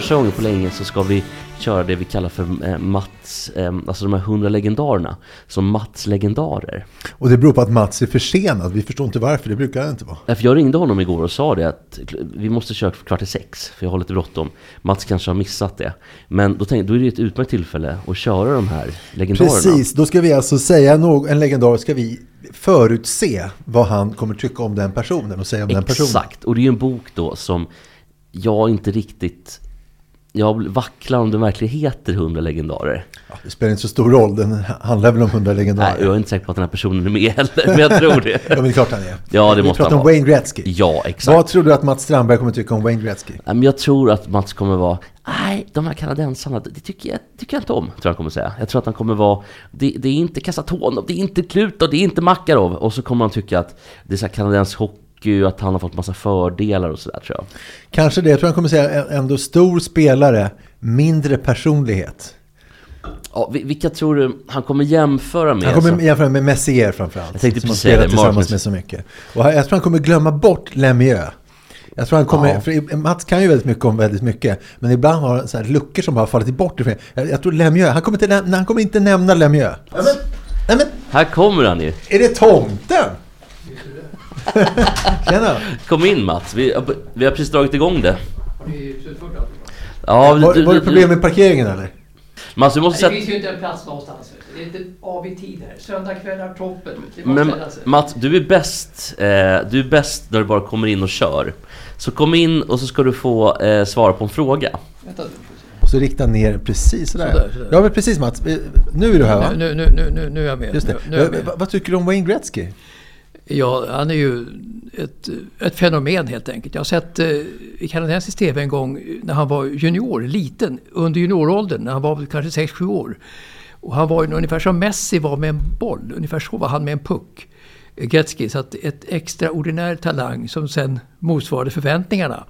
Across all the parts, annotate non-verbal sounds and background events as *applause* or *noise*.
första gången på länge så ska vi köra det vi kallar för eh, Mats, eh, alltså de här hundra legendarerna, som Mats legendarer. Och det beror på att Mats är försenad. Vi förstår inte varför, det brukar det inte vara. Därför jag ringde honom igår och sa det att vi måste köra kvart i sex, för jag har lite bråttom. Mats kanske har missat det. Men då tänkte då är det ett utmärkt tillfälle att köra de här legendarerna. Precis, då ska vi alltså säga någon, en legendar, ska vi förutse vad han kommer tycka om den personen och säga om den personen. Exakt, och det är ju en bok då som jag inte riktigt... Jag vacklar om den verkligen heter 100 legendarer. Ja, det spelar inte så stor roll, den handlar väl om hundra Nej, legendarer. jag är inte säker på att den här personen är med heller, men jag tror det. Ja, men det är klart han är. Ja, det vi måste pratar han om vara. Wayne Gretzky. Ja, exakt. Vad tror du att Mats Strandberg kommer tycka om Wayne Gretzky? Nej, jag tror att Mats kommer vara, nej, de här kanadensarna, det tycker jag, tycker jag inte om, tror jag han kommer säga. Jag tror att han kommer vara, det, det är inte Kasatonov, det är inte Klutov, det är inte Makarov. Och så kommer han tycka att det är så här kanadensisk hockey, att han har fått massa fördelar och sådär tror jag. Kanske det, jag tror han kommer säga ändå stor spelare, mindre personlighet. Ja, vi- vilka tror du han kommer jämföra med? Han kommer Alltså, jämföra med Messier framförallt. Jag tänkte som precis säga spelar det, tillsammans Marcus. med så mycket. Och jag tror han kommer glömma bort Lemieux. Jag tror han kommer, Ja. för Mats kan ju väldigt mycket om väldigt mycket, men ibland har han så här luckor som bara fallit bort. Jag, jag tror Lemieux, han kommer, inte, han kommer inte nämna Lemieux. Nej men, nej men, Här kommer han ju. är det tomten? *laughs* Tjena! Kom in Mats, vi, vi har precis dragit igång det. Ja, Var, du- var det du- problem med parkeringen eller? Mats, vi måste Det sätta... finns ju inte en plats någonstans. du. Det är inte avig-tid här. Söndagskvällar, toppen. Det Men. Mats, du är bäst, eh, du är bäst när du bara kommer in och kör. Så kom in och så ska du få eh, svara på en fråga. Vänta, Och så rikta ner precis sådär. Sådär, sådär. Ja men precis Mats, nu är du här va? nu, nu, nu, nu, nu är jag med. Just det. Nu, nu är jag med. vad- Vad tycker du om Wayne Gretzky? Ja, han är ju ett, ett fenomen helt enkelt. Jag har sett eh, i kanadensisk TV en gång när han var junior, liten, under junioråldern, när han var kanske 6-7 år. Och han var ju ungefär som Messi var med en boll, ungefär så var han med en puck. eh, Gretzky, så att ett extraordinär talang som sen motsvarade förväntningarna.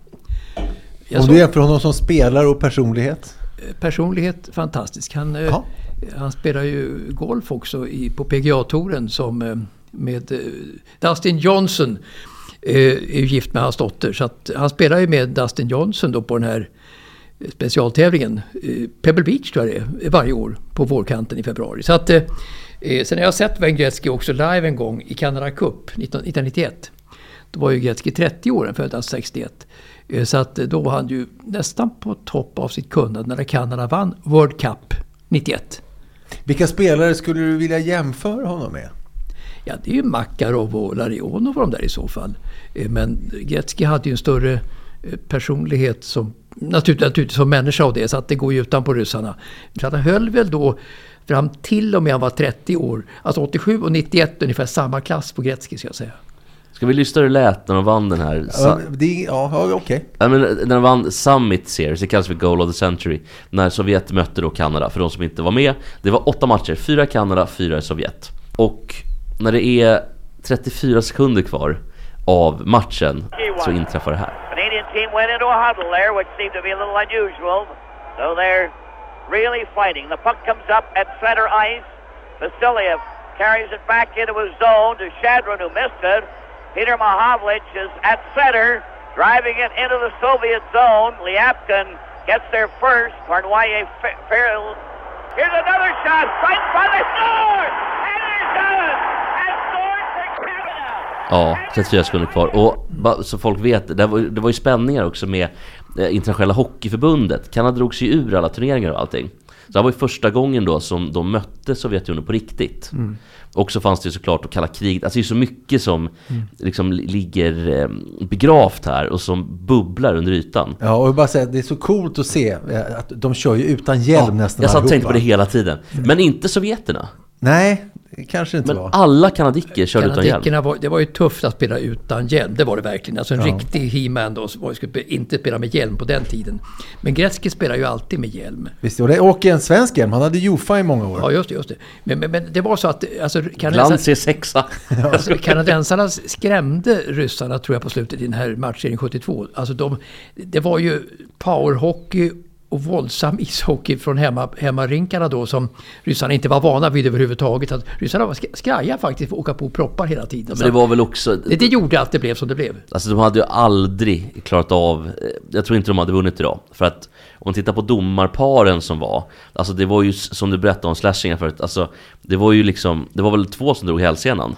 Jag Om du jämför honom som spelare och personlighet? personlighet fantastisk. Han, eh, han spelar ju golf också i, på PGA-touren som eh, med eh, Dustin Johnson. Eh, är ju gift med hans dotter. Så att han spelar ju med Dustin Johnson då på den här eh, specialtävlingen. Pebble Beach tror jag det är, varje år på vårkanten i februari. Så att, sen har jag sett Wayne Gretzky också live en gång i Canada Cup 1991. Då var ju Gretzky 30 år, han föddes 61. Så att då var han ju nästan på topp av sitt kunnande när Kanada vann World Cup 91. Vilka spelare skulle du vilja jämföra honom med? Ja, det är ju Makarov och Larionov och de där i så fall. Eh, Men Gretzky hade ju en större eh, personlighet som naturligtvis, naturligtvis som människa av det, så att det går ju utanpå ryssarna. Så att han höll väl då fram till och med han var 30 år. Alltså 87 och 91 ungefär samma klass på Gretzky ska jag säga. Ska vi lyssna hur det lät när de vann den här? Ja, det, okej. Men när de vann Summit Series, det kallas för Goal of the Century När Sovjet mötte då Kanada, för de som inte var med Det var åtta matcher, fyra Kanada, fyra Sovjet Och när det är 34 sekunder kvar av matchen så inträffar det här Canadian team went into a huddle there, which seemed to be a little unusual. So they're really fighting. The puck comes up at center ice. Vasiliev carries it back into his zone to Shadron, who missed it. Peter Mahavlich is at center, driving it into the Soviet zone. Liapkin gets there first. Parnoyer fa- Here's another shot, right front. They score! And they're done! Ja, 34 sekunder kvar. Och bara så folk vet, det var, det var ju spänningar också med eh, Internationella Hockeyförbundet. Kanada drog sig ur alla turneringar och allting. Så det här var ju första gången då som de mötte Sovjetunionen på riktigt. Och så fanns det ju såklart att kalla kriget, alltså det är så mycket som liksom li- ligger eh, begravt här och som bubblar under ytan. Ja, och jag bara säga det är så coolt att se eh, att de kör ju utan hjälm nästan Jag satt och tänkte på det hela tiden. Men inte sovjeterna. Nej, kanske inte Men var. alla kanadicker körde utan hjälm. Var, det var ju tufft att spela utan hjälm, det var det verkligen. Alltså en riktig He-Man då, var- skulle inte spela med hjälm på den tiden. Men Gretzky spelar ju alltid med hjälm. Visst, och det åker en svensk hjälm. Han hade Jofa i många år. Ja, just det. Just det. Men, men, men det var så att alltså, Glans kanadensar, är sexa. *laughs* alltså, kanadensarna skrämde ryssarna tror jag på slutet i den här matchserien 72. Alltså de, det var ju powerhockey och våldsam ishockey från hemma, hemmarinkarna då som ryssarna inte var vana vid överhuvudtaget. Att ryssarna var sk- skraja faktiskt för att åka på proppar hela tiden. Men det var väl också... det, det gjorde att det blev som det blev. Alltså de hade ju aldrig klarat av, eh, jag tror inte de hade vunnit idag. För att om man tittar på domarparen som var, alltså det var ju som du berättade om slashingar förut, alltså det var ju liksom, det var väl två som drog hälsenan.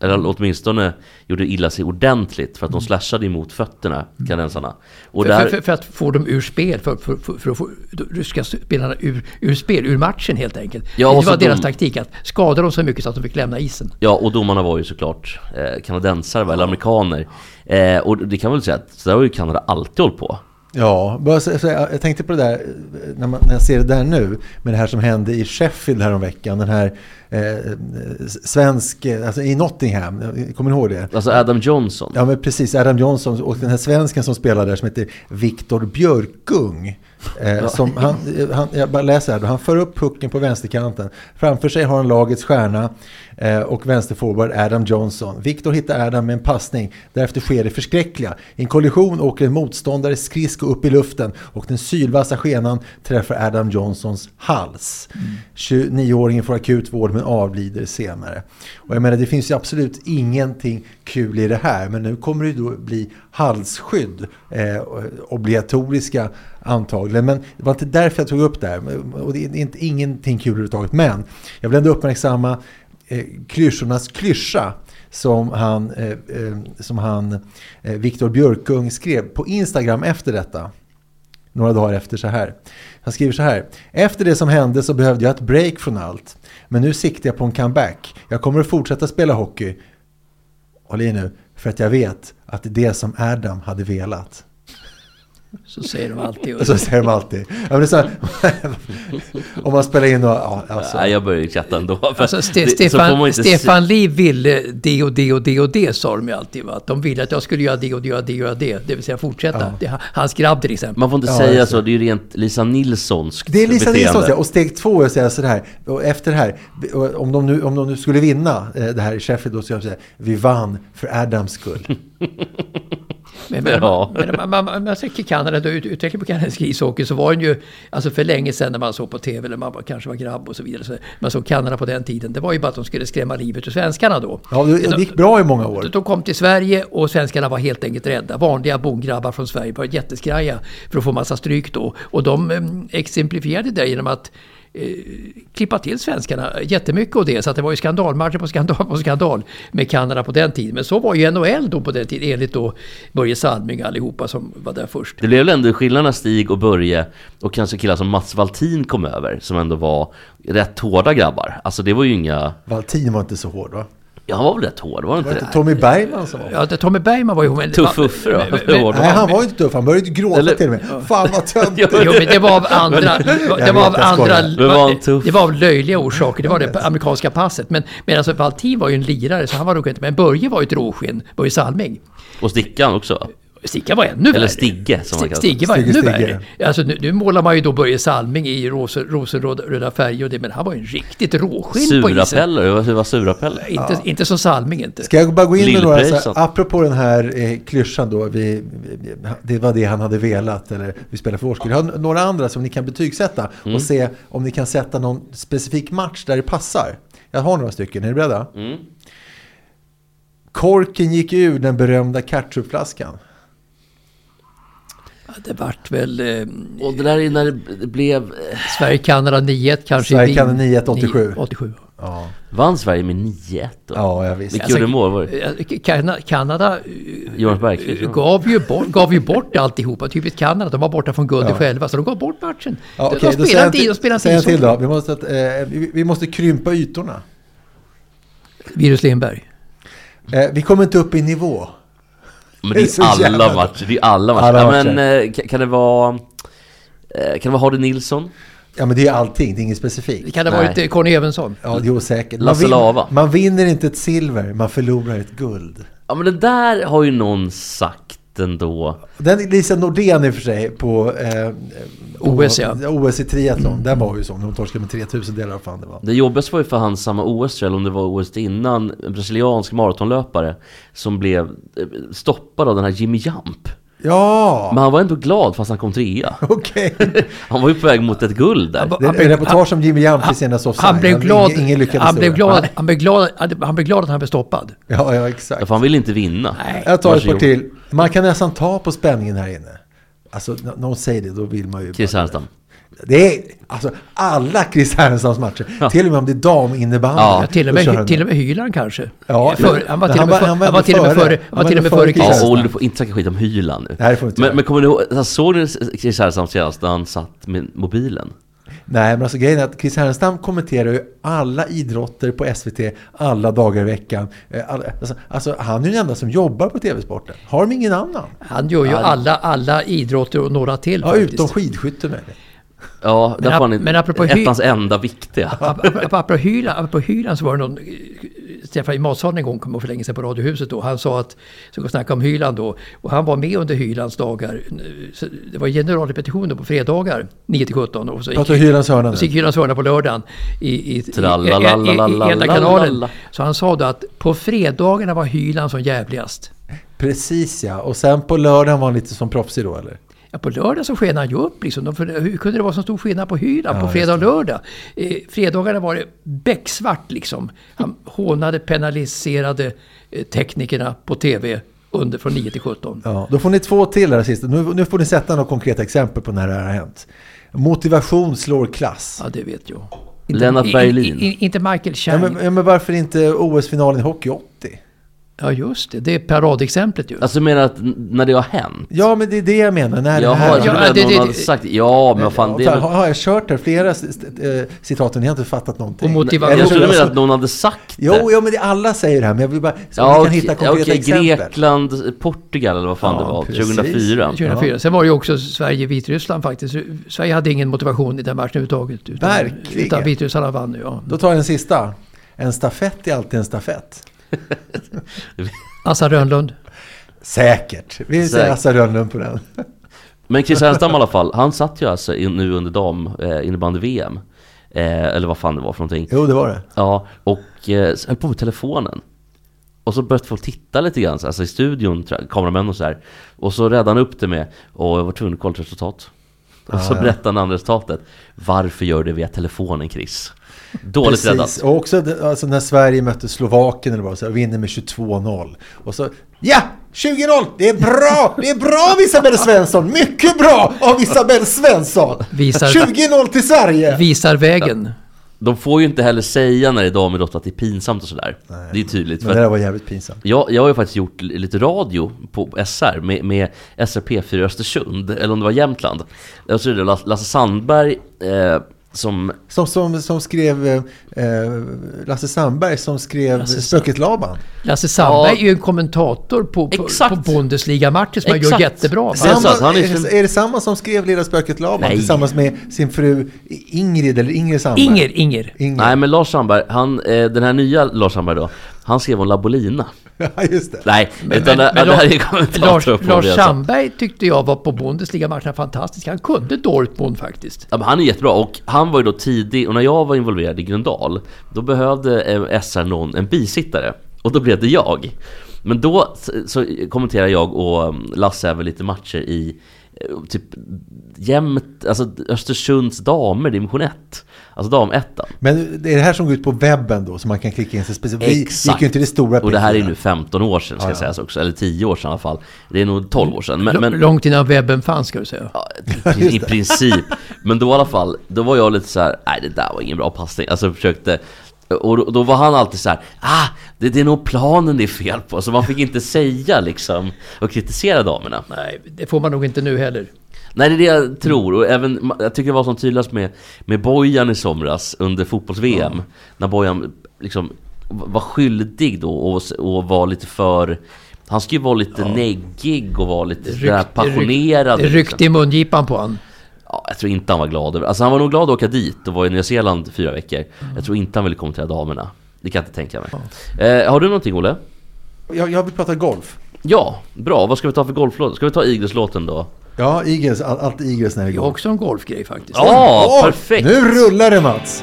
Eller åtminstone gjorde illa sig ordentligt för att de slashade emot fötterna, kanadensarna. Och För, där, för, för att få dem ur spel, för, för, för, för att få de ryska spelarna ur, ur spel, ur matchen helt enkelt. Ja, det var deras de- taktik, att skada dem så mycket så att de fick lämna isen. Ja, och domarna var ju såklart eh, kanadensare, eller amerikaner. Eh, och det kan man väl säga att så där har ju Kanada alltid hållit på. Ja, jag jag tänkte på det där när, man, när jag ser det där nu med det här som hände i Sheffield häromveckan. Den här eh, svensk, alltså i Nottingham, kommer ni ihåg det? Alltså Adam Johnson. Ja men precis, Adam Johnson och den här svensken som spelar där som heter Viktor Björkung. Eh, som han, han, jag bara läser här, då. han för upp pucken på vänsterkanten. Framför sig har han lagets stjärna eh, och vänsterforward Adam Johnson. Viktor hittar Adam med en passning. Därefter sker det förskräckliga. I en kollision åker en motståndare skridsko upp i luften och den sylvassa skenan träffar Adam Johnsons hals. 29-åringen får akut vård men avlider senare. Och jag menar det finns ju absolut ingenting kul i det här men nu kommer det ju då bli halsskydd eh, obligatoriska antagligen. Men det var inte därför jag tog upp det här. Och det är inte, ingenting kul överhuvudtaget. Men jag vill ändå uppmärksamma eh, klyschornas klyscha som han, eh, eh, som han eh, Viktor Björkung skrev på Instagram efter detta. Några dagar efter så här. Han skriver så här. Efter det som hände så behövde jag ett break från allt. Men nu siktar jag på en comeback. Jag kommer att fortsätta spela hockey. Håll i nu. För att jag vet att det är det som Adam hade velat. Så säger de alltid. *laughs* Och så säger de alltid. Ja, men det är så här, *laughs* om man spelar in och... Ja, alltså. Nej, jag börjar ju skratta ändå. Alltså, Ste Stefan, Stefan Liv ville det och det och det och det sa de ju alltid. Va? Att de ville att jag skulle göra det och det och det och det. Det vill säga fortsätta. Ja. Det, hans grabb till exempel. Man får inte Ja, säga jag så, det är ju rent Lisa Nilssonskt Det är Lisa beteende. Nilsson ja. och steg två är att säga sådär. Och efter det här, om de nu, om de nu skulle vinna eh, det här i Sheffield då ska jag säga vi vann för Adams skull. *laughs* Men, men, Ja. men man, man, man, man ser Kanada, då, ut- utvecklingen på kanadensisk ishockey så var den ju, alltså för länge sedan när man såg på tv, eller man var, kanske var grabb och så vidare, så man såg Kanada på den tiden, det var ju bara att de skulle skrämma livet ur svenskarna då. Ja, det, det gick bra i många år. De kom till Sverige och svenskarna var helt enkelt rädda. Vanliga bondgrabbar från Sverige var jätteskraja för att få massa stryk då. Och de eh, exemplifierade det genom att klippa till svenskarna jättemycket och det. Så att det var ju skandalmatcher på skandal på skandal med Kanada på den tiden. Men så var ju NHL då på den tiden enligt då Börje Salming allihopa som var där först. Det blev väl ändå skillnad när Stig och Börje och kanske killar som Mats Valtin kom över, som ändå var rätt hårda grabbar. Alltså det var ju inga... Valtin var inte så hård va? Ja, han var väl rätt hård, var det Var inte det det? Tommy Bergman som var Ja, det, Tommy Bergman var ju... Men, Tuff Uffe då? Nej, han var ju inte tuff. Han började ju gråta Eller- till och med. Fan vad töntigt. Jo, men det var av andra, det var av andra, var det var av löjliga orsaker. Det var det amerikanska passet. Men, men alltså Valtin var ju en lirare så han var nog inte, men Börje var ju ett råskinn, Börje Salming. Och Stickan också. Sticka var ännu värre. Eller Stigge, som man kallar Stigge var Stigge, ännu Stigge. värre. Alltså, nu, nu målar man ju då Börje Salming i rosen, rosenröda färger och det, men han var ju en riktigt råskinn på isen. Surapeller, hur var- Surapeller? Inte, inte som Salming inte. Ska jag bara gå in med några, så här, apropå den här eh, klyschan då, vi, vi, det var det han hade velat, eller vi spelar för vår skull. Jag har några andra som ni kan betygsätta Mm. och se om ni kan sätta någon specifik match där det passar. Jag har några stycken, är ni beredda? Mm. Korken gick ur den berömda ketchupflaskan. Ja, Det vart väl eh, Och det där är när det blev... eh, Sverige-Kanada 9-1 kanske. Sverige-Kanada Wien. 9-1, 87. 87. Ja, Vann Sverige med 9-1 då? ja jag visst. Vilka gjorde mål var det? Eh, Kanada eh, eh, va? gav ju, bort, gav ju bort alltihopa. Typiskt Kanada, de var borta från guldet Ja. själva. Så de gav bort matchen. Ja, okej, de spelade inte i, de till, spelade inte till i då. Vi måste, att, eh, vi, vi måste krympa ytorna. Virus Lindberg. Eh, vi kommer inte upp i nivå. Men det Det är är så alla jävla- matcher, det är alla matcher. Alla ja, matcher. men eh, ka- kan det vara... eh, Kan det vara Hardy Nilsson? Ja, men det är allting. Det är inget specifikt. Det kan ha Nej. varit Conny Evensson. Ja, det är osäkert. Man, Lasse Lava. man vinner inte ett silver, man förlorar ett guld. Ja men det där har ju någon sagt ändå. Den Lisa Nordén i och för sig på, eh, på OS, ja. OS i triathlon, den var ju så. Hon torskade med 3000 delar, fan det var. Det jobbigaste var ju för han samma OS jag, eller om det var OS innan, en brasiliansk maratonlöpare som blev eh, stoppad av den här Jimmy Jump. Ja, Men han var ändå glad fast han kom trea. okej. *laughs* Han var ju på väg mot ett guld där. Det är en reportage om Jimmy Jump i senast offside. Han blev glad, Ingen, ingen lyckades han blev glad, han blev glad, han blev glad att han blev stoppad. Ja, ja, exakt. Ja, för han ville inte vinna. Jag tar ett par till. Man kan nästan ta på spänningen här inne. Alltså, när någon säger det, då vill man ju... Härenstam. Det är alltså alla Chris Härnestams matcher. Ja. Till och med om det är daminnebandy. Ja, till, och med, till det. och med Hyland kanske. Ja, För, han var till och med han var han var till och med före. före Han var till och med före Chris Ja, och du får inte snacka skit om Hyland nu. Det här får du inte men, göra. men kommer ni ihåg, alltså, såg ni Chris Härenstam senast när han satt med mobilen? Nej, men alltså grejen är att Chris Härenstam kommenterar ju alla idrotter på SVT alla dagar i veckan. Eh, alla- Alltså, alltså, han är ju den enda som jobbar på TV-sporten. Har de ingen annan? Han gör ju alla, alla idrotter och några till Ja, faktiskt. utom skidskytte möjligen. Ja, där ap- får han men apropå Hy- ettans enda viktiga. Ap- ap- Apropå Hyland, apropå Hyland så var det någon, eh, Stefan i matsalen en gång, kom för länge sedan på Radiohuset då, han sa att, så vi snackade om Hyland då, och han var med under Hylands dagar. Så det var generalrepetition då på fredagar, 9-17. Och så gick, Pratar Hylands hörna och så nu. gick Hylands hörna på lördagen i, i, i, i, i, i, Tralalalala. i enda kanalen. Så han sa då att på fredagarna var Hyland som jävligast. Precis ja. Och sen på lördagen var han lite som proffsig då eller? Ja, på lördag så sken han ju upp liksom. De, hur kunde det vara så stor skillnad på Hyland Ja, på fredag och lördag? Eh, fredagarna var det becksvart liksom. Han hånade, penaliserade eh, teknikerna på TV under från 9 till 17. Ja, då får ni två till här sist. Nu, nu får ni sätta några konkreta exempel på när det här har hänt. Motivation slår klass. Ja, det vet jag. Lennart i- Berlin. i- i- inte Michael Ja, Chang. men, ja, men varför inte OS-finalen i hockey 80? Ja, just det. Det är paradexemplet ju. Alltså du menar att när det har hänt? Ja, men det är det jag menar. När det Jaha, här... jag trodde Ja, det- någon det- hade sagt ja, men vad fan det är har, har jag kört här flera eh, citaten? Ni har inte fattat någonting. Och motivation. Jag trodde du menade att någon hade sagt det. Jo, jo, men det, alla säger det här. Men jag vill bara... Så Ja, vi kan okej, hitta konkreta okej, exempel. Grekland, Portugal eller vad fan Ja, det var, precis. 2004. 2004. Sen var det ju också Sverige-Vitryssland faktiskt. Sverige hade ingen motivation i den matchen överhuvudtaget. Utan, Verkligen. Utan Vitryssland vann ju, ja. Då tar jag den sista. En stafett är alltid en stafett. *laughs* Assa Rönnlund. Säkert. Vi säger Säkert. Assa Rönnlund på den. Men Chris Härenstam i alla fall, han satt ju alltså in, nu under dam eh, innebandy-VM. Eh, eller vad fan det var för någonting. Jo, det var det. Ja, och eh, höll på med telefonen. Och så började folk titta lite grann, så- alltså i studion, kameramän och så här. Och så räddade han upp det med, och jag var tvungen att kolla ett resultat. Och så ja. berättade han andra resultatet. Varför gör du det via telefonen Chris? Dåligt räddat. Och också alltså, när Sverige mötte Slovakien eller vad så här, vinner med 22-0. Och så, ja! 20-0! Det är bra! Det är bra av Isabelle Svensson! Mycket bra av Isabelle Svensson! Visar- 20-0 till Sverige! Visar vägen. De får ju inte heller säga när det är damidrott att det är pinsamt och sådär. Det är tydligt. Men det där var jävligt pinsamt. jag, jag har ju faktiskt gjort li- lite radio på SR med, med SRP4 Östersund, eller om det var Jämtland. Så är det Lasse Lasse Sandberg eh, som Som, som, som skrev eh, eh, Lasse Sandberg som skrev Lasse Spöket Laban. Lasse Sandberg Ja. är ju en kommentator på, på, på Bundesliga-matcher som han gör jättebra. Samma, han är är, är det samma som skrev Lilla Spöket Laban Nej. tillsammans med sin fru Ingrid eller Ingrid Sandberg? Inger, Inger. Inger. Nej men Lars Sandberg, han, eh, den här nya Lars Sandberg då, han skrev om Labolina. *laughs* Ja, just det. Nej, utan det, det här är Lars, Lars. Sandberg tyckte jag var på Bundesliga-matcherna fantastisk. Han kunde Dortmund faktiskt. Ja, men han är jättebra och han var ju då tidig och när jag var involverad i Gröndal Då behövde eh, SR någon, en bisittare och då blev det jag Men då så, kommenterar jag och um, Lasse även lite matcher i eh, typ jämt, alltså Östersunds damer division 1 Alltså damettan Men det är det här som går ut på webben då, så man kan klicka in sig specifikt. Vi gick ju inte det stora Och det här är P4. nu 15 år sedan ska Ja, ja. sägas också, eller 10 år sedan i alla fall Det är nog 12 år sedan men, men Långt innan webben fanns ska du säga. Ja, i, i princip. Men då i alla fall, då var jag lite så här, nej det där var ingen bra passning. Alltså jag försökte, och då, då var han alltid så här, ah, det, det är nog planen det är fel på. Så man fick inte säga liksom, och kritisera damerna. Nej, det får man nog inte nu heller. Nej det är det jag tror, och även, jag tycker det var som tydligast med, med Bojan i somras under fotbolls-VM. När Bojan liksom var skyldig då och, och var lite för han ska ju vara lite neggig och vara lite Ryck- där passionerad. Det liksom. ryckte i mungipan på han. Ja, jag tror inte han var glad över, alltså han var nog glad att åka dit och var i Nya Zeeland fyra veckor. Jag tror inte han ville kommentera damerna. Det kan jag inte tänka mig. Eh, har du någonting Olle? Jag, jag vill prata golf. Ja, bra. Vad ska vi ta för golflåt? Ska vi ta Eagles-låten då? Ja, all, allt Eagles när det Jag har går. också en golfgrej faktiskt. Ja, Åh, perfekt! Nu rullar det Mats!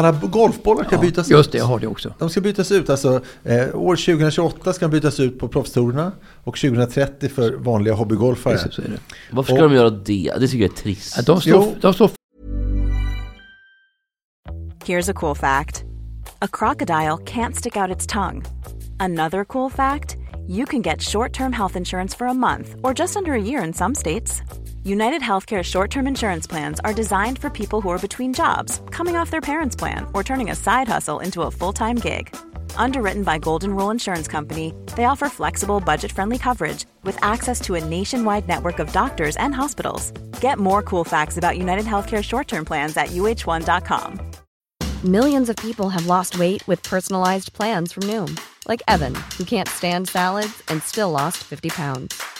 Alla golfbollar ska bytas ut. Just det, jag har det också. De ska bytas ut. Alltså, eh, år 2028 ska de bytas ut på proffstourerna och 2030 för vanliga hobbygolfare. Precis, så är det. Varför ska Och- de göra det? Det tycker jag är trist. Ja, De står, de står Here's a cool fact a crocodile can't stick out its tongue. Another cool fact you can get short term health insurance for a month or just under a year in some states. United Healthcare short term insurance plans are designed for people who are between jobs, coming off their parents' plan, or turning a side hustle into a full time gig. Underwritten by Golden Rule Insurance Company, they offer flexible, budget friendly coverage with access to a nationwide network of doctors and hospitals. Get more cool facts about United Healthcare short term plans at uh1.com. Millions of people have lost weight with personalized plans from Noom, like Evan, who can't stand salads and still lost 50 pounds.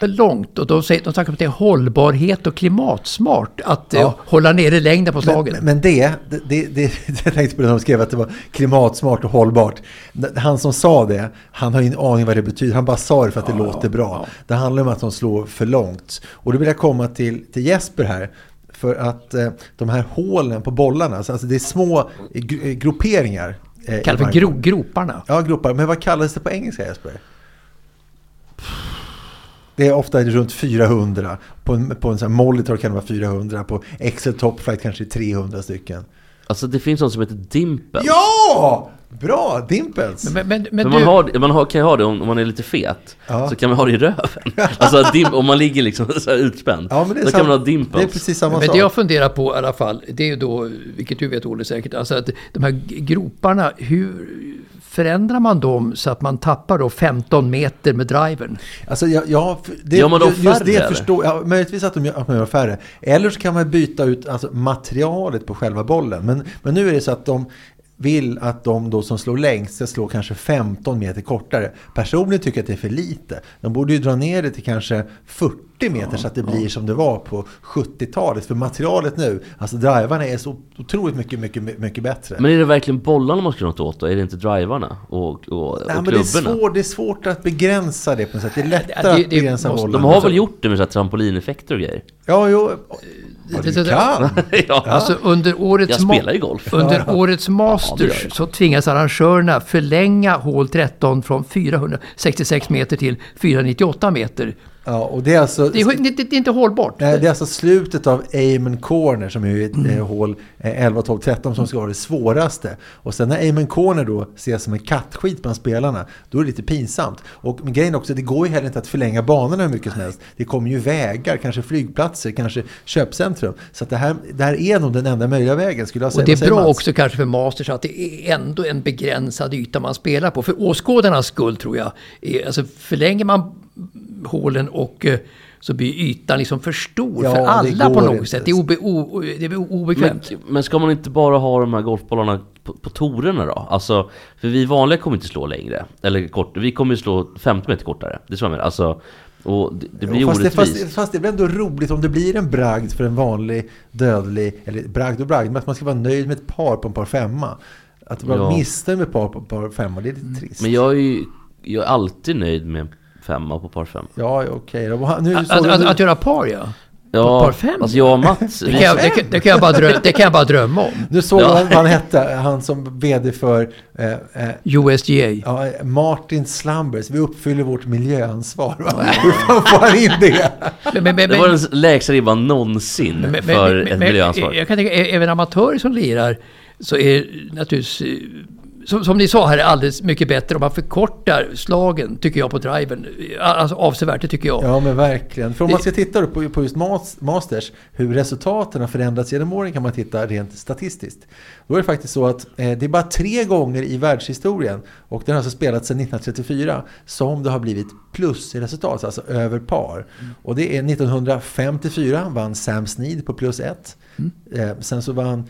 För långt och de, säger, de snackar om att det är hållbarhet och klimatsmart att eh, Ja. hålla nere längden på slagen. men- men det, det, det, det, *laughs* jag tänkte på när de skrev att det var klimatsmart och hållbart. Han som sa det, han har ingen aning vad det betyder. Han bara sa det för att det låter bra. Det handlar om att de slår för långt. Och då vill jag komma till, till Jesper här. För att eh, de här hålen på bollarna, alltså det är små gr- grupperingar. Eh, Kallar för gro, groparna. Ja, gropar. Men vad kallas det på engelska Jesper? Det är ofta runt 400. På en, på en sån här monitor kan det vara 400. På Excel Top Flight kanske 300 stycken. Alltså det finns något som heter Dimples. Ja! Bra! Dimples! Men, men, men För du, man, har, man har, kan ju ha det om, om man är lite fet. Ja. Så kan man ha det i röven. *laughs* Alltså dim, om man ligger liksom så här utspänd. Ja, men det är då sam- kan man ha dimples. Det är precis samma men sak. det jag funderar på i alla fall, det är ju då, vilket du vet Olle säkert, alltså att de här groparna, hur förändrar man dem så att man tappar då 15 meter med drivern? Alltså, ja, ja, det, Gör man dem ju- just färre, det förstår jag. Möjligtvis att, de gör, att man gör färre. Eller så kan man byta ut alltså, materialet på själva bollen. Men, men nu är det så att de vill att de då som slår längst ska slå kanske 15 meter kortare. Personligen tycker jag att det är för lite. De borde ju dra ner det till kanske 40 meter så att det blir som det var på 70-talet. För materialet nu, alltså drivarna är så otroligt mycket, mycket, mycket bättre. Men är det verkligen bollarna man ska göra något åt då? Är det inte drivarna och, och, och Nej, men det, är svårt, det är svårt att begränsa det på något sätt. Det är lättare Ja, det- att det begränsa måste- bollen. De har väl gjort det med så trampolineffekter och grejer? Ja, jo. Ja, du kan. *laughs* ja. Alltså under årets, Jag spelar ju golf. under Ja. årets Ja, Masters jag. så tvingas arrangörerna förlänga hål 13 från 466 meter till 498 meter. Ja, och det är alltså... Det är, det, det är inte hållbart. Nej, det är alltså slutet av Amen Corner som är ett eh, hål eh, 11, 12, 13 som ska vara det svåraste. Och sen när Amen Corner då ses som en kattskit bland spelarna, då är det lite pinsamt. Och men grejen också, det går ju heller inte att förlänga banorna hur mycket som helst. Det kommer ju vägar, kanske flygplatser, kanske köpcentrum. Så det, här, det här är nog den enda möjliga vägen skulle jag säga. Och det är bra också kanske för Masters att det är ändå en begränsad yta man spelar på. För åskådarnas skull tror jag. Alltså förlänger man hålen och eh, så blir ytan liksom för stor Ja, för alla på något inte. sätt. Det är, obe, o, det är Men, obekvämt. men ska man inte bara ha de här golfbollarna på, på torerna då? Alltså, för vi vanliga kommer inte slå längre. Eller kort, vi kommer ju slå 50 meter kortare. Det är så jag menar. Alltså, och det, det blir Jo, fast, det, fast, fast det blir ändå roligt om det blir en bragd för en vanlig dödlig, eller bragd och bragd, men att man ska vara nöjd med ett par på en par femma. Att vara Ja. missnöjd med ett par på en par femma, det är lite trist. Men jag är ju jag är alltid nöjd med femma på par fem. Ja, okej Nu Att, att, du- att, göra par ja. Ja, par fem? alltså jag och Mats, Det kan, jag, det, det, kan jag bara drömma, det kan jag bara drömma om. Nu såg Ja. jag vad han hette, han som vd för eh, eh, USGA. ja, Martin Slumbers. Vi uppfyller vårt miljöansvar. Va? Hur fan får han in det? Men, men, men, det var den lägsta ribban någonsin Men- men- för men- ett men- miljöansvar. Jag kan tänka, även amatörer som lirar så är naturligtvis eh, som, som ni sa här är alldeles mycket bättre om man förkortar slagen, tycker jag, på driven. Alltså avsevärt, det tycker jag. Ja men verkligen. För om man ska titta på, på just mas- Masters, hur resultaten har förändrats genom åren kan man titta rent statistiskt. Då är det faktiskt så att eh, det är bara tre gånger i världshistorien, och den har alltså spelats sedan 1934, som det har blivit plus i resultat, alltså över par. Och det är 1954 vann Sam Snead på plus ett. Eh, sen så vann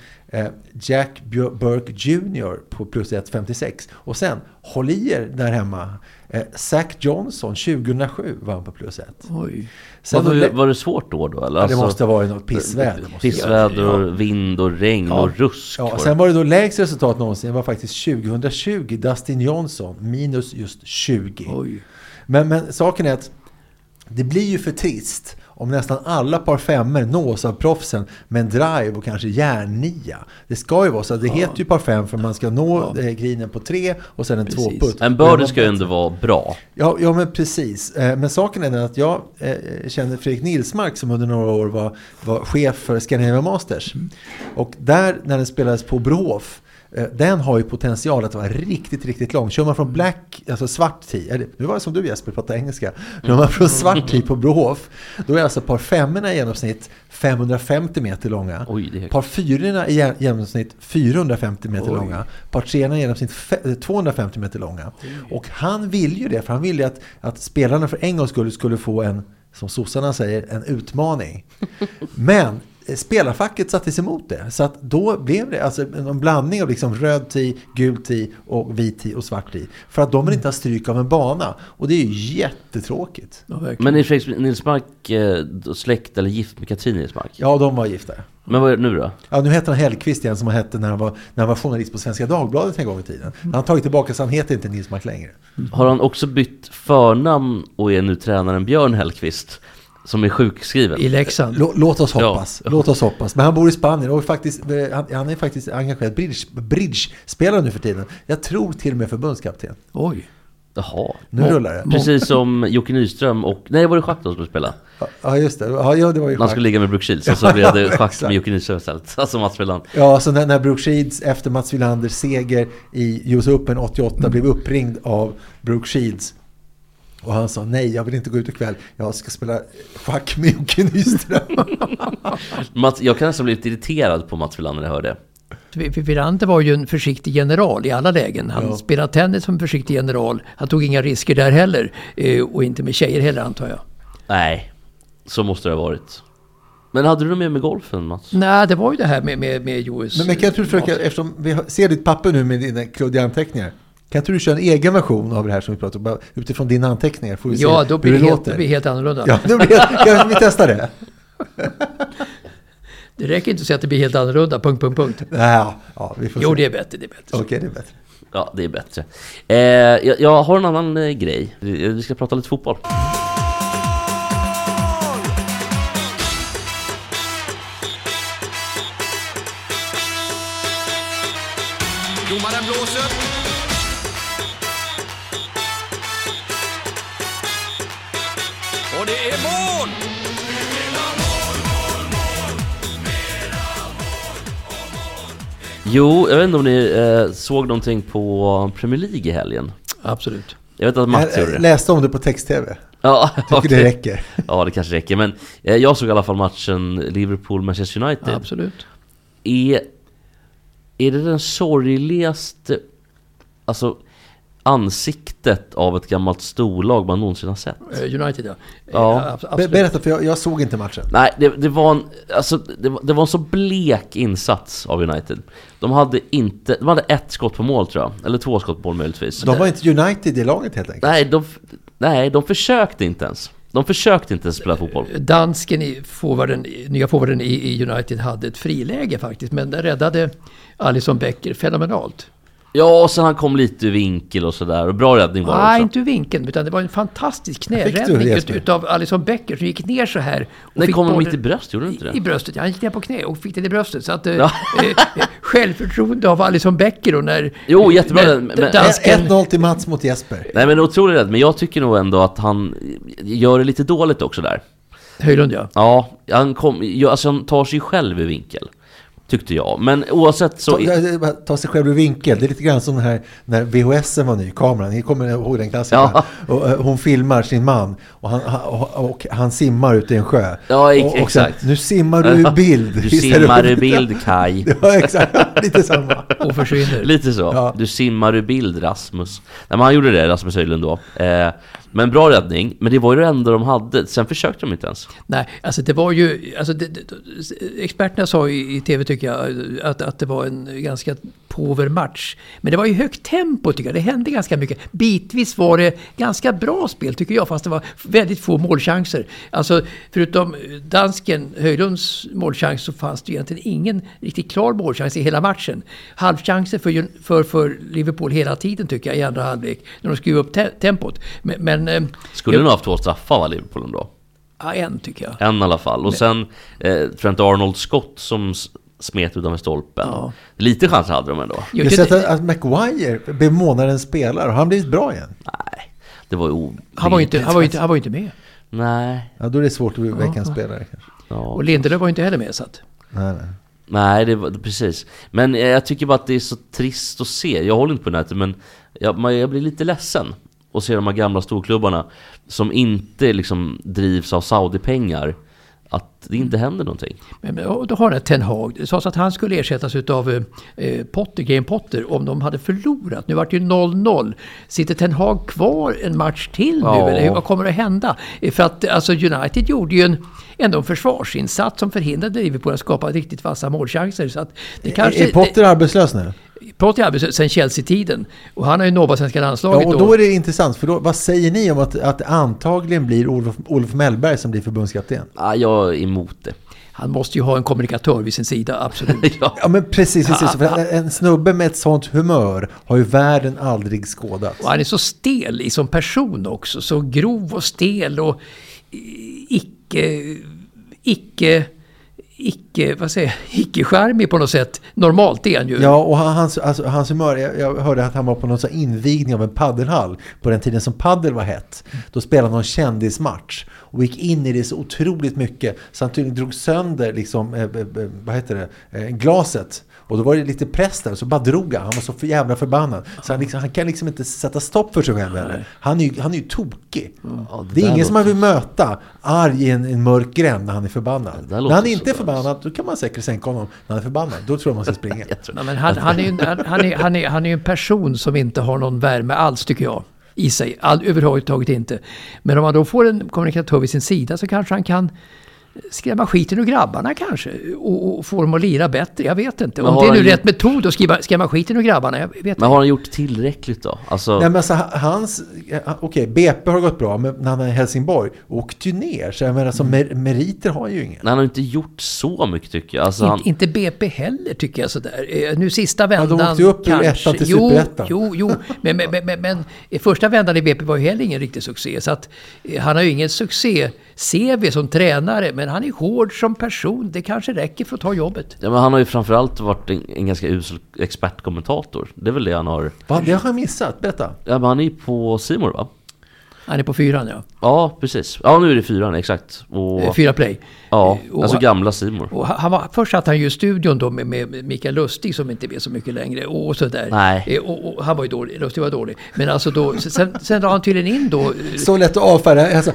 Jack Björ- Burke Jr på plus 1,56. Och sen, håll i er där hemma, eh, Zach Johnson 2007 vann på plus 1. Oj. Sen var, det, var det svårt då? då eller? ja, det Alltså, måste ha varit något pissväder. det Pissväder och vind och regn och rusk. Ja, var det. sen var det då lägst resultat någonsin var faktiskt 2020, Dustin Johnson, minus just 20. Oj. Men, men saken är att det blir ju för trist om nästan alla par femmer nås av proffsen med en drive och kanske järnnia. Det ska ju vara så, att det heter ju par fem för man ska nå Ja. ja. grinen på tre och sen en Precis. tvåputt. En birdie ska ju ändå vara bra. Ja, ja men precis. Eh, Men saken är den att jag eh, känner Fredrik Nilsmark som under några år var, var chef för Scandinavian Masters. Och där, när den spelades på Brohof, den har ju potential att vara riktigt, riktigt lång. Kör man från black, alltså svart tee, nu var det som du Jesper, prata engelska. Kör man från svart tee på Brohof, då är alltså par femmorna i genomsnitt 550 meter långa. Oj. Par fyrorna i ge- genomsnitt 450 meter Oj. långa. Par treorna i genomsnitt fe- 250 meter långa. Och han vill ju det, för han vill ju att, att spelarna för en gångs skull skulle få en, som sossarna säger, en utmaning. *laughs* Men eh, spelarfacket satte sig emot det. Så att då blev det alltså en blandning av liksom röd tee, gul tee och vit tee och svart tee. För att de vill inte ha stryk av en bana. Och det är ju jättetråkigt. Ja. Men är Fredrik Nilsmark eh, släkt eller gift med Katrin Nilsmark? Ja, de var gifta. Men vad är det nu då? Ja, nu heter han Hellqvist igen som han hette när han var, när han var journalist på Svenska Dagbladet en gång i tiden. Han har tagit tillbaka så han heter inte Nilsmark längre. Har han också bytt förnamn och är nu tränaren Björn Hellkvist? Som är sjukskriven? I Leksand. Lå- Låt oss Ja. hoppas. Låt oss hoppas. Men han bor i Spanien och faktiskt, eh, han, han är faktiskt engagerad bridge, bridge-spelare nu för tiden. Jag tror till och med förbundskapten. Oj. Jaha. Nu rullar det. Precis som Jocke Nyström och... Nej, var det schack de skulle spela? Ja, just det. Ja, ja, det var ju Han schack. skulle ligga med Brooke Shields och så blev det *laughs* schack med Jocke Nyström istället. *laughs* Alltså Mats Wilander. Ja, så när, när Brooke Shields efter Mats Wilanders seger i US Open 88 blev uppringd av Brooke Shields och han sa nej, jag vill inte gå ut ikväll. Jag ska spela schack med Jocke Nyström. *laughs* Mats, jag kan nästan bli lite irriterad på Mats Wilander när jag hör det. Villander var ju en försiktig general i alla lägen. Han Ja. spelade tennis som en försiktig general. Han tog inga risker där heller. Eh, Och inte med tjejer heller antar jag. Nej, så måste det ha varit. Men hade du något mer med golfen Mats? Nej, det var ju det här med, med, med US. Men, men kan du försöka, eftersom vi ser ditt papper nu med dina kluddiga anteckningar. Kan inte du köra en egen version av det här som vi pratar om? Utifrån dina anteckningar får vi Ja, se då hur blir det det helt, låter. det blir helt annorlunda. Ja, då blir det, kan vi testa det? Det räcker inte att säga att det blir helt annorlunda, punkt, punkt, punkt. Ja, ja vi får Jo, se. det är bättre, det är bättre. Okej, det är bättre. Ja, det är bättre. Eh, jag, jag har en annan eh, grej. Vi vi ska prata lite fotboll. Och det är mål! Jo, jag vet inte om ni eh, såg någonting på Premier League i helgen? Absolut. Jag vet att Mats gjorde det. läste om det på text-tv. Ja, Tycker okej. det räcker. *laughs* Ja, det kanske räcker. Men eh, jag såg i alla fall matchen Liverpool-Manchester United. Absolut. Är, är det den sorgligaste alltså, ansiktet av ett gammalt storlag man någonsin har sett? Eh, United ja. Ja. Eh, Be- absolut. Berätta, för jag, jag såg inte matchen. Nej, det, det, var en, alltså, det, var, det var en så blek insats av United. De hade inte, de hade ett skott på mål tror jag. Eller två skott på mål möjligtvis. De var inte United i laget helt enkelt. Nej, de, nej, de försökte inte ens. De försökte inte ens spela fotboll. Dansken, i forwarden, nya forwarden i, i United hade ett friläge faktiskt, men det räddade Alisson Becker fenomenalt. Ja, och sen han kom lite ur vinkel och sådär. Och bra räddning var det Nej, också. inte ur vinkeln, utan det var en fantastisk du knäräddning ut, utav Alisson Becker som gick ner så här. och fick kom bollen mitt i bröst, gjorde den inte I, det? I bröstet, ja. Han gick ner på knä och fick den i bröstet. Så att, eh, Ja. eh, självförtroende av Alisson Becker och när... Jo, jättebra, när men- dansken, 1-0 till Mats mot Jesper. Nej men otroligt rädd, men jag tycker nog ändå att han gör det lite dåligt också där. Höjlund ja. Ja, han, kom, ja, alltså han tar sig själv i vinkel. Tyckte jag. Men oavsett så... Ta, ta sig själv ur vinkel. Det är lite grann som den här när VHS var ny, kameran. Ni kommer ihåg den klassiken? Ja. Och, eh, hon filmar sin man och han, och, och han simmar ute i en sjö. Ja, ex- och, och sen, exakt. Nu simmar du ur bild. Du simmar ur bild, Kai. *laughs* Ja, exakt. *laughs* Lite samma. Och försvinner. Lite så. Ja. Du simmar ur bild, Rasmus. Nej, men han gjorde det, Rasmus Höjlund då. Eh, men bra räddning. Men det var ju det enda de hade. Sen försökte de inte ens. Nej, alltså det var ju... Alltså det, det, experterna sa i, i tv tycker jag att, att det var en ganska påver match. Men det var ju högt tempo tycker jag. Det hände ganska mycket. Bitvis var det ganska bra spel tycker jag, fast det var väldigt få målchanser. Alltså förutom dansken Höjlunds målchans så fanns det egentligen ingen riktigt klar målchans i hela matchen. Halvchanser för, för, för Liverpool hela tiden tycker jag i andra halvlek. När de skrev upp te tempot. Men... men eh, Skulle jag- nog haft två straffar va, Liverpool ändå. Ja, en tycker jag. En i alla fall. Och sen eh, Trent Arnold skott som smet utanför stolpen. Ja. Lite chanser hade de ändå. Jag har sett att Maguire blev månadens spelare. Har han blivit bra igen? Nej, det var ju Han var ju inte, han var inte, han var inte med. Nej. Ja, då är det svårt att bli veckans spelare kanske. Ja. Och Lindelöf var ju inte heller med. Så att, Nej, nej. Nej, det var precis. Men jag tycker bara att det är så trist att se. Jag håller inte på United, men jag, jag blir lite ledsen att se de här gamla storklubbarna som inte liksom drivs av Saudi-pengar. Att det inte händer någonting. men, men, och då har den Ten Hag. Det sades att han skulle ersättas utav eh, Potter, Game Potter om de hade förlorat. Nu vart det ju 0-0. Sitter Ten Hag kvar en match till nu? Ja. Eller hur- vad kommer att hända? Eh, För att alltså, United gjorde ju en, ändå en försvarsinsats som förhindrade Liverpool att skapa riktigt vassa målchanser. Så att det kanske, är Potter arbetslös nu? Är arbetslös sedan Chelsea-tiden. Och han har ju nobbat svenska landslaget. Ja, och då är det intressant. För då, vad säger ni om att, att det antagligen blir Olof, Olof Mellberg som blir förbundskapten? Ah, jag är emot det. Han måste ju ha en kommunikatör vid sin sida, absolut. *laughs* ja. Ja men precis, precis. För en, en snubbe med ett sånt humör har ju världen aldrig skådat. Och han är så stel i som person också. Så grov och stel och eh, icke... Icke... Icke, vad säger jag, icke-charmig på något sätt. Normalt är han ju. Ja, och hans, alltså, hans humör, jag, jag hörde att han var på någon sån invigning av en paddelhall på den tiden som paddel var hett. Då spelade han någon kändismatch och gick in i det så otroligt mycket så han tydligen drog sönder liksom, eh, eh, eh vad heter det, eh, glaset. Och då var det lite press där, så bara drog han. Han var så för jävla förbannad. Så han, liksom, han kan liksom inte sätta stopp för sig själv heller. Han är ju, han är ju tokig. Ja, Det är där ingen som man vill möta arg i en, en mörk gränd när han är förbannad. När han inte är förbannad, då kan man säkert sänka honom. När han är förbannad, då tror jag man ska *laughs* springa. Nej, men han, han, är ju, han, han, är, han, är, han är ju en person som inte har någon värme alls tycker jag. I sig, all, överhuvudtaget inte. Men om man då får en kommunikatör vid sin sida så kanske han kan skrämma skiten ur grabbarna kanske. Och, och få dem att lira bättre. Jag vet inte. Men Om det är nu rätt metod att skriva, skrämma skiten ur grabbarna. Jag vet Men inte. har han gjort tillräckligt då? Alltså, Nej men alltså hans, okej BP har gått bra, men när han är i Helsingborg åkte ju ner. Så jag menar, alltså, mer, meriter har han ju ingen. nej, han har inte gjort så mycket tycker jag. Alltså, han, Inte, inte BP heller tycker jag sådär. Eh, Nu sista de vändan åkte ju upp ur ettan till jo, superettan. jo, jo. Men, men, men, men, men i första vändan i BP var ju heller ingen riktig succé. Så att eh, han har ju ingen succé-CV som tränare. Men han är hård som person. Det kanske räcker för att ta jobbet. ja, men han har ju framförallt varit en, en ganska usel expertkommentator. Det är väl det han har. Va, det har jag missat, berätta. Ja, men han är ju på Simor va? Han är på fyran ja. Ja, precis. Ja, nu är det fyran, exakt. Och, Eh, Fyra play. ja, och- alltså gamla Simor. Han var, först satt han ju i studion då med, med Mikael Lustig som inte vet så mycket längre. Och sådär. Nej. Eh, Och, och han var ju dålig. Lustig var dålig. Men alltså då, sen, sen la han tydligen in då... eh, Så lätt att avfärda. Alltså,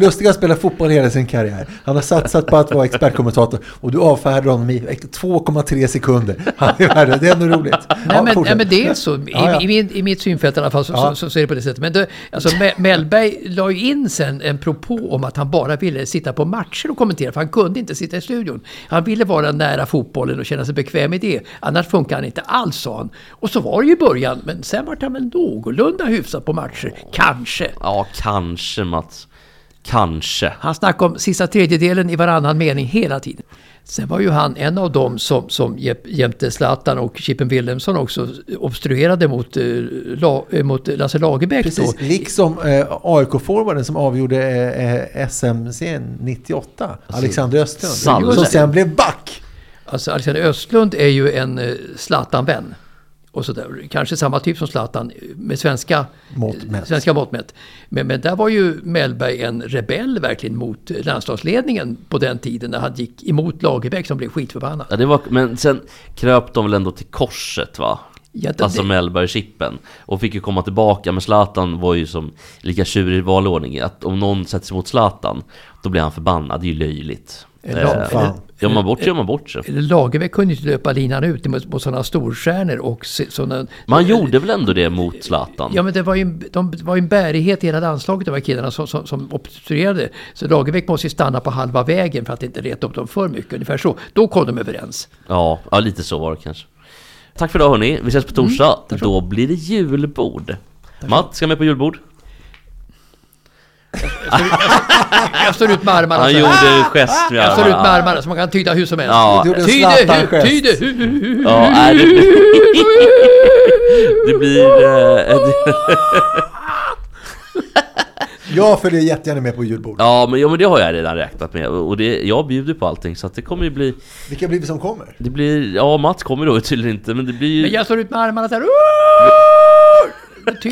Lustig har spelat fotboll hela sin karriär. Han har satsat på att vara expertkommentator och du avfärdar honom i 2,3 sekunder. Han är det är ändå roligt. Nej, men, nej men det är så. I, Ja, ja. i, min, I mitt synfält i alla fall så, Ja. så, så, så är det på det sättet. Men det, alltså, Mellberg la ju in sen en propå om att han bara ville sitta på matcher och kommentera. För han kunde inte sitta i studion. Han ville vara nära fotbollen och känna sig bekväm i det. Annars funkar han inte alls, sa han. Och så var det ju i början. Men sen var han väl någorlunda hyfsad på matcher. Kanske. Ja, kanske Mats. Kanske. Han snackade om sista tredjedelen i varannan mening hela tiden. Sen var ju han en av dem som, som jämte Zlatan och Chippen Wilhelmsson också obstruerade mot, eh, la, eh, mot Lasse Lagerbäck. Precis, Då. liksom eh, AIK-forwarden som avgjorde eh, SMC 98, Alexander Östlund. Som sen blev back. Alltså Alexander Östlund är ju en eh, Zlatan-vän. Och sådär. Kanske samma typ som Zlatan med svenska Mått mätt. Svenska mått mätt. Men, men där var ju Mellberg en rebell verkligen mot landslagsledningen på den tiden när han gick emot Lagerbäck som blev skitförbannad. Ja, det var, men sen kröp de väl ändå till korset va? Ja, det- alltså Mellberg-chippen. Och fick ju komma tillbaka, men Zlatan var ju som lika tjurig i valordning. Att om någon sätter sig mot Zlatan, då blir han förbannad. Det är ju löjligt. Gör man bort sig, gör man bort sig. Lagerbäck kunde ju inte löpa linan ut mot, mot sådana storstjärnor och sådana... Man gjorde väl ändå det mot Zlatan? Ja men det var ju, en- de, det var ju en bärighet i hela landslaget, de här killarna som, som, som obstruerade. Så Lagerbäck måste ju stanna på halva vägen för att inte reta upp dem för mycket. Ungefär så. Då kom de överens. Ja, ja, lite så var det kanske. Tack för idag hörni, vi ses på torsdag. Mm, Då blir det julbord. Matt, ska med på julbord? Jag står ut med armarna Han så gjorde gest med Jag står ut med armarna. så man kan tyda hur som helst. Ja, Tyde, hu, tyde, hu, hu, ja, nej, det blir... *laughs* Det blir... eh, ett- Ja, för det är jättegärna med på julbord. Ja men, ja, men det har jag redan räknat med och det, jag bjuder på allting så att det kommer ju bli Vilka blir det som kommer? Det blir, ja Mats kommer då tydligen inte men det blir ju Men jag står ut med armarna så här.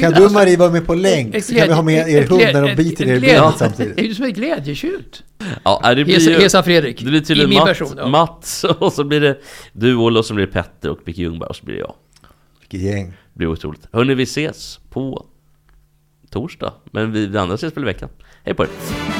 Kan du Marie vara med på länk? ett Så kan vi ha med er hund när de biter er i benet Det är samtidigt. ju som ett glädjetjut. Ja det blir ju Hesa Fredrik. Det blir tydligen Matt, person, ja. Mats *laughs* och så blir det du Olle och så blir det Petter och Micke Ljungberg och så blir det jag Vilket gäng. Det blir otroligt Hörni vi ses på torsdag Men vi, vi andra ses väl i veckan Hej på er!